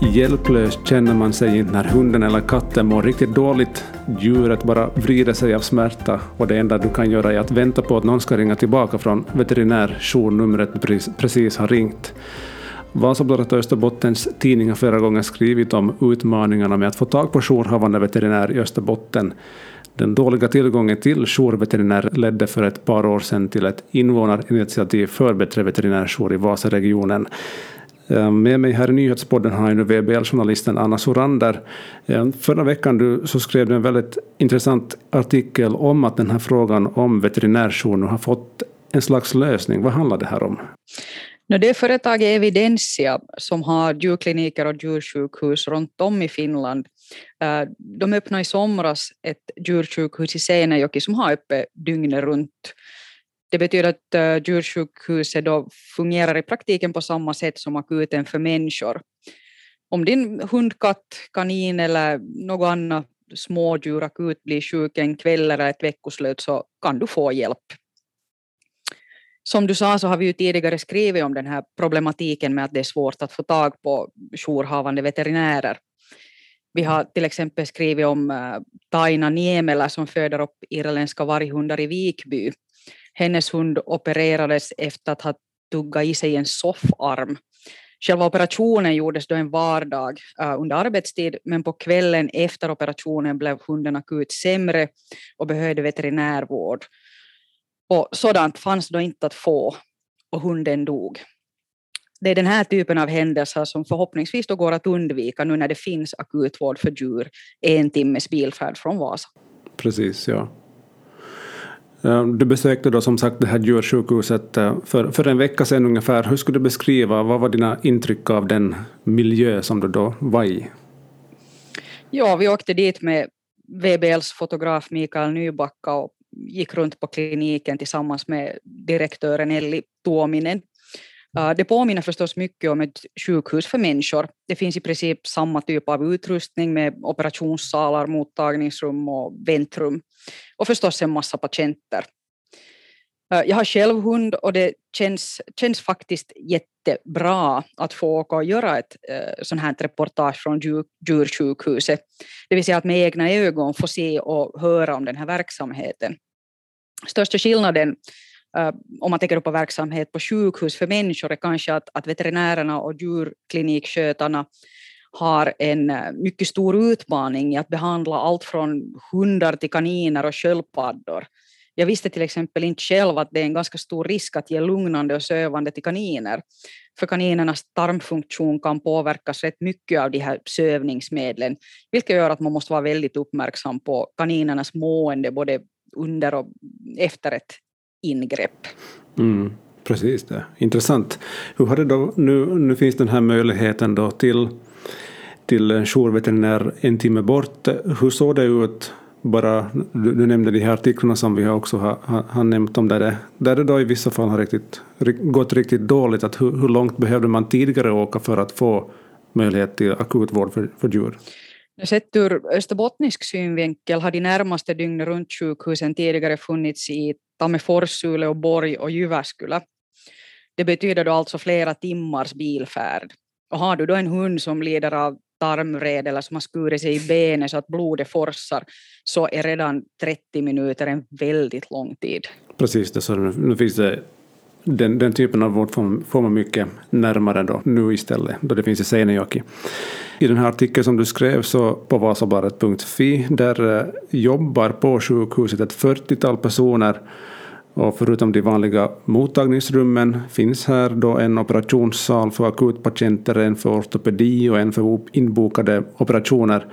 Hjälplös känner man sig inte när hunden eller katten mår riktigt dåligt? Djuret bara vrider sig av smärta och det enda du kan göra är att vänta på att någon ska ringa tillbaka från veterinärjournumret du precis har ringt. Vasabladet och Österbottens tidning har flera gånger skrivit om utmaningarna med att få tag på jourhavande veterinär i Österbotten. Den dåliga tillgången till jourveterinär ledde för ett par år sedan till ett invånarinitiativ för bättre veterinärjour i Vasaregionen. Eh, med mig här i nyhetspodden har jag nu VBL-journalisten Anna Sorander. Eh, förra veckan du, så skrev du en väldigt intressant artikel om att den här frågan om veterinärjour nu har fått en slags lösning. Vad handlar det här om? Det är företaget Evidensia som har djurkliniker och djursjukhus runt om i Finland. Eh, de öppnade i somras ett djursjukhus i Seinäjoki som har öppet dygnet runt. Det betyder att uh, djursjukhuset då fungerar i praktiken på samma sätt som akuten för människor. Om din hund, katt, kanin eller något annat smådjur akut blir sjuk en kväll eller ett veckoslut så kan du få hjälp. Som du sa så har vi ju tidigare skrivit om den här problematiken med att det är svårt att få tag på jourhavande veterinärer. Vi har till exempel skrivit om eh, Taina Niemelä som föder upp irländska varghundar i Vikby hennes hund opererades efter att ha tuggat i sig en soffarm. Själva operationen gjordes då en vardag uh, under arbetstid, men på kvällen efter operationen blev hunden akut sämre och behövde veterinärvård. Och sådant fanns då inte att få och hunden dog. Det är den här typen av händelser som förhoppningsvis då går att undvika nu när det finns akutvård för djur en timmes bilfärd från Vasa. Precis, ja. Eh, du besökte då som sagt det här djursjukhuset eh, för, för en vecka sedan ungefär. Hur skulle du beskriva, vad var dina intryck av den miljö som du då var i? Ja, vi åkte dit med VBLs fotograf Mikael Nybacka och gick runt på kliniken tillsammans med direktören Elli Tuominen. Det påminner förstås mycket om ett sjukhus för människor. Det finns i princip samma typ av utrustning med operationssalar, mottagningsrum och väntrum. Och förstås en massa patienter. Jag har själv hund och det känns, känns faktiskt jättebra att få åka och göra ett eh, sånt här reportage från djursjukhuset. Det vill säga att med egna ögon få se och höra om den här verksamheten. Största skillnaden Eh, om man tänker på verksamhet på sjukhus för människor är kanske att, att veterinärerna och djurklinikskötarna har en eh, mycket stor utmaning i att behandla allt från hundar till kaniner och sköldpaddor. Jag visste till exempel inte själv att det är en ganska stor risk att ge lugnande och sövande till kaniner. För kaninernas tarmfunktion kan påverkas rätt mycket av de här sövningsmedlen, vilket gör att man måste vara väldigt uppmärksam på kaninernas mående både under och efter ett ingrepp. Mm, precis det, intressant. Hur har det då, nu, nu finns den här möjligheten då till, till en jourveterinär en timme bort. Hur såg det ut bara, du, du, nämnde de här artiklarna som vi också har, har, har nämnt om där det, där det då i vissa fall har riktigt, gått riktigt dåligt. Att hur, hur långt behövde man tidigare åka för att få möjlighet till akutvård för, för djur? Sett ur österbottnisk synvinkel har de närmaste dygnet runt sjukhusen tidigare funnits i Tammerfors, och Borg och Jyväskylä. Det betyder då alltså flera timmars bilfärd. Och har du då en hund som lider av tarmvred eller som har skurit sig i benet så att blodet forsar så är redan 30 minuter en väldigt lång tid. Precis, det, så nu finns det den, den typen av vård får, får man mycket närmare då, nu istället, då det finns i Seinäjoki. I den här artikeln som du skrev så på vasabladet.fi, där eh, jobbar på sjukhuset ett 40-tal personer och förutom de vanliga mottagningsrummen finns här då en operationssal för akutpatienter, en för ortopedi och en för inbokade operationer.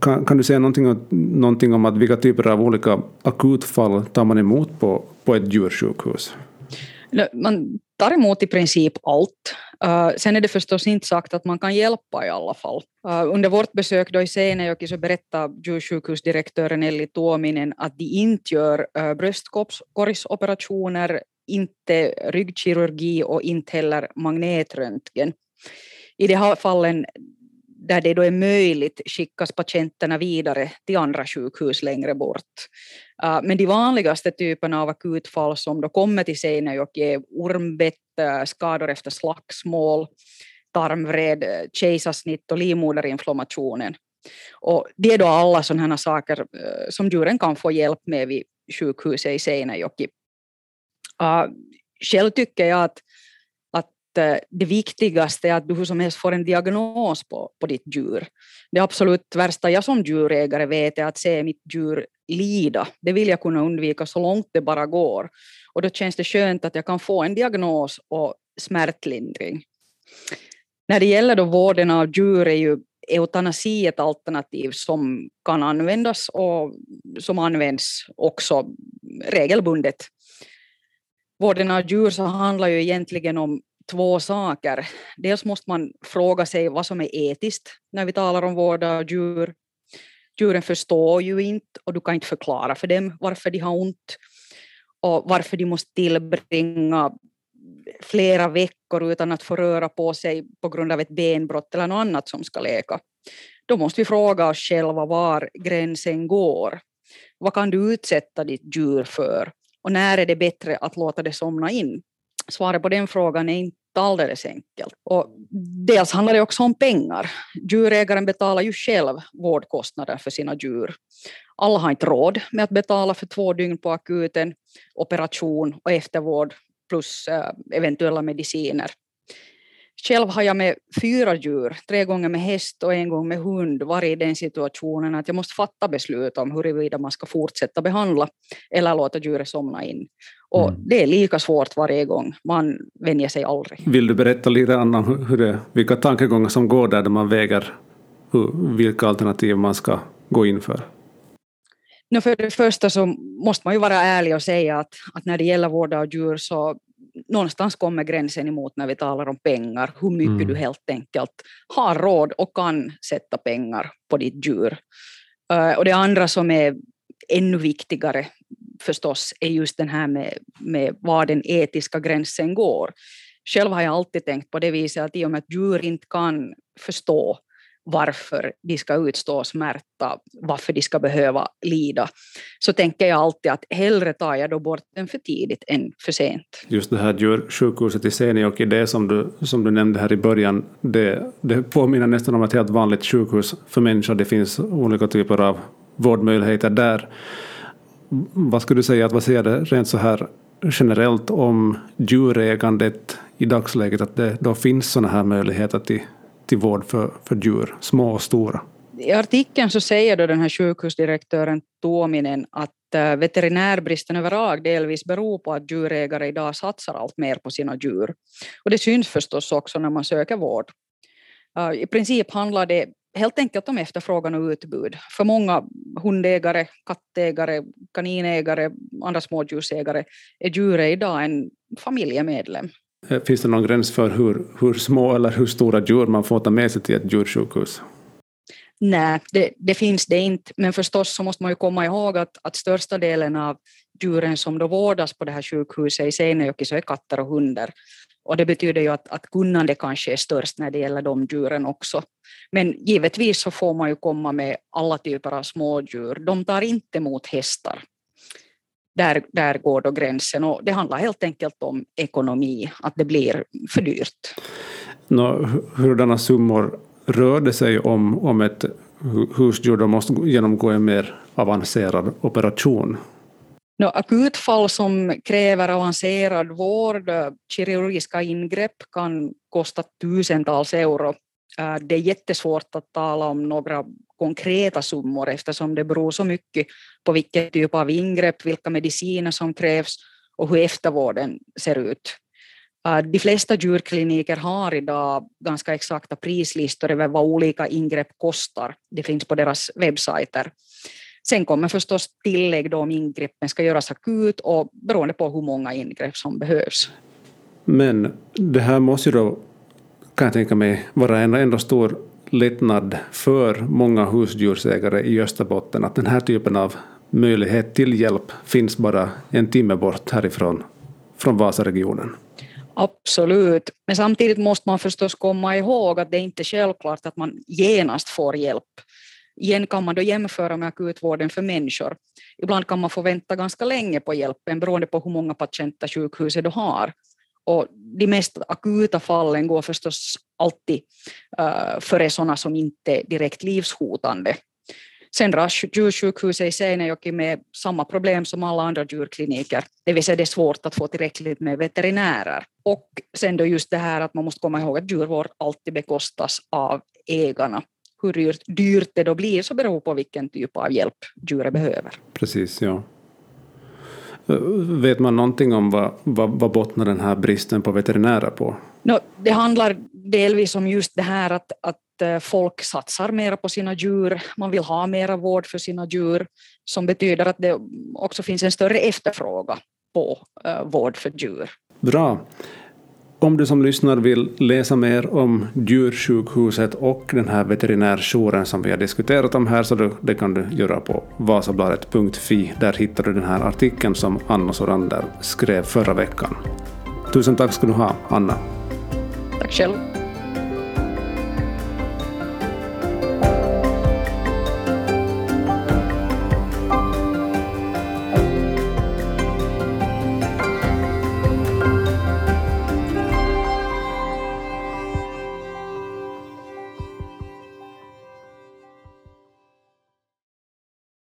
Kan, kan du säga någonting, någonting om att vilka typer av olika akutfall tar man emot på, på ett djursjukhus? Man tar emot i princip allt. Uh, sen är det förstås inte sagt att man kan hjälpa i alla fall. Uh, under vårt besök då i Seinäjoki så berättade djursjukhusdirektören Elli Tuominen att de inte gör uh, bröstkorgsoperationer, inte ryggkirurgi och inte heller magnetröntgen. I de här fallen där det då är möjligt skickas patienterna vidare till andra sjukhus längre bort. Uh, men de vanligaste typerna av akutfall som då kommer till Seinäjoki är ormbett, eh, skador efter slagsmål, tarmvred, eh, kejsarsnitt och livmoderinflammationen. Och det är då alla sådana saker eh, som djuren kan få hjälp med vid sjukhuset i Seinäjoki. Uh, själv tycker jag att, Eh, det viktigaste är att du hur som helst får en diagnos på, på ditt djur. Det absolut värsta jag som djurägare vet är att se mitt djur lida. Det vill jag kunna undvika så långt det bara går. Och då känns det skönt att jag kan få en diagnos och smärtlindring. När det gäller då vården av djur är ju eutanasi ett alternativ som kan användas och som används också regelbundet. Vården av djur så handlar ju egentligen om två saker. Dels måste man fråga sig vad som är etiskt när vi talar om vård av djur. Djuren förstår ju inte och du kan inte förklara för dem varför de har ont och varför de måste tillbringa flera veckor utan att få röra på sig på grund av ett benbrott eller något annat som ska läka. Då måste vi fråga oss själva var gränsen går. Vad kan du utsätta ditt djur för? Och när är det bättre att låta det somna in? Svaret på den frågan är inte alldeles enkelt. Och dels handlar det också om pengar. Djurägaren betalar ju själv vårdkostnader för sina djur. Alla har inte råd med att betala för två dygn på akuten, operation och eftervård plus eh, eventuella mediciner. Själv har jag med fyra djur, tre gånger med häst och en gång med hund, varit i den situationen att jag måste fatta beslut om huruvida man ska fortsätta behandla eller låta djuret somna in. Och mm. det är lika svårt varje gång, man vänjer sig aldrig. Vill du berätta lite om hur det, vilka tankegångar som går där, där man väger hur, vilka alternativ man ska gå in för? No, för det första så måste man ju vara ärlig och säga att, att när det gäller vård av djur så någonstans kommer gränsen emot när vi talar om pengar, hur mycket mm. du helt enkelt har råd och kan sätta pengar på ditt djur. Uh, och det andra som är ännu viktigare förstås är just den här med, med var den etiska gränsen går. Själv har jag alltid tänkt på det viset att i och med att djur inte kan förstå varför de ska utstå smärta, varför de ska behöva lida, så tänker jag alltid att hellre tar jag då bort den för tidigt än för sent. Just det här djursjukhuset i Seinäjoki, det som du, som du nämnde här i början, det, det påminner nästan om ett helt vanligt sjukhus för människor. Det finns olika typer av vårdmöjligheter där. Vad skulle du säga, att vad säger det rent så här generellt om djurägandet i dagsläget, att det då finns sådana här möjligheter till till vård för, för djur, små och stora. I artikeln så säger då den här sjukhusdirektören Tuominen att eh, veterinärbristen överlag delvis beror på att djurägare idag satsar allt mer på sina djur. Och det syns förstås också när man söker vård. Eh, I princip handlar det helt enkelt om efterfrågan och utbud. För många hundägare, kattägare, kaninägare, andra smådjursägare är djuret idag en familjemedlem. Eh, finns det någon gräns för hur, hur små eller hur stora djur man får ta med sig till ett djursjukhus? Nej, det, det, finns det inte. Men förstås så måste man ju komma ihåg att, att största delen av djuren som då vårdas på det här sjukhuset i Seinäjoki så är katter och hundar. Och det betyder ju att, att kunnande kanske är störst när det gäller de djuren också. Men givetvis så får man ju komma med alla typer av smådjur. De tar inte emot hästar där, där går då gränsen och det handlar helt enkelt om ekonomi, att det blir för dyrt. Nå, hurdana summor rör det sig om, om ett husdjur då måste genomgå en mer avancerad operation? No, akutfall som kräver avancerad vård, kirurgiska ingrepp kan kosta tusentals euro. Äh, det är jättesvårt att tala om några konkreta summor eftersom det beror så mycket på vilken typ av ingrepp, vilka mediciner som krävs och hur eftervården ser ut. Ah, de flesta djurkliniker har idag ganska exakta prislistor över vad olika ingrepp kostar. Det finns på deras webbsajter. Sen kommer förstås tillägg då om ingreppen ska göras akut och beroende på hur många ingrepp som behövs. Men det här måste ju då, kan jag tänka mig, vara en ändå stor lättnad för många husdjursägare i Österbotten att den här typen av möjlighet till hjälp finns bara en timme bort härifrån, från Vasaregionen. Absolut, men samtidigt måste man förstås komma ihåg att det är inte självklart att man genast får hjälp. Igen kan man då jämföra med akutvården för människor. Ibland kan man få vänta ganska länge på hjälpen beroende på hur många patienter sjukhuset har. Och de mest akuta fallen går förstås alltid uh, före sådana som inte är direkt livshotande. Sen djursjukhuset i Seinäjoki med samma problem som alla andra djurkliniker, det vill säga det är svårt att få tillräckligt med veterinärer. Och sen då just det här att man måste komma ihåg att djurvård alltid bekostas av ägarna. Hur dyrt, dyrt det då blir så beror på vilken typ av hjälp djuret behöver. Precis, ja. Vet man någonting om vad, vad, vad bottnar den här bristen på veterinärer på? No, det handlar delvis om just det här att, att eh, folk satsar mer på sina djur, man vill ha mera vård för sina djur, som betyder att det också finns en större efterfrågan på uh, vård för djur. Bra. Om du som lyssnar vill läsa mer om djursjukhuset och den här veterinärjouren som vi har diskuterat om här så det kan du göra på vasabladet.fi. Där hittar du den här artikeln som Anna Sorander skrev förra veckan. Tusen tack ska du ha, Anna. Tack själv.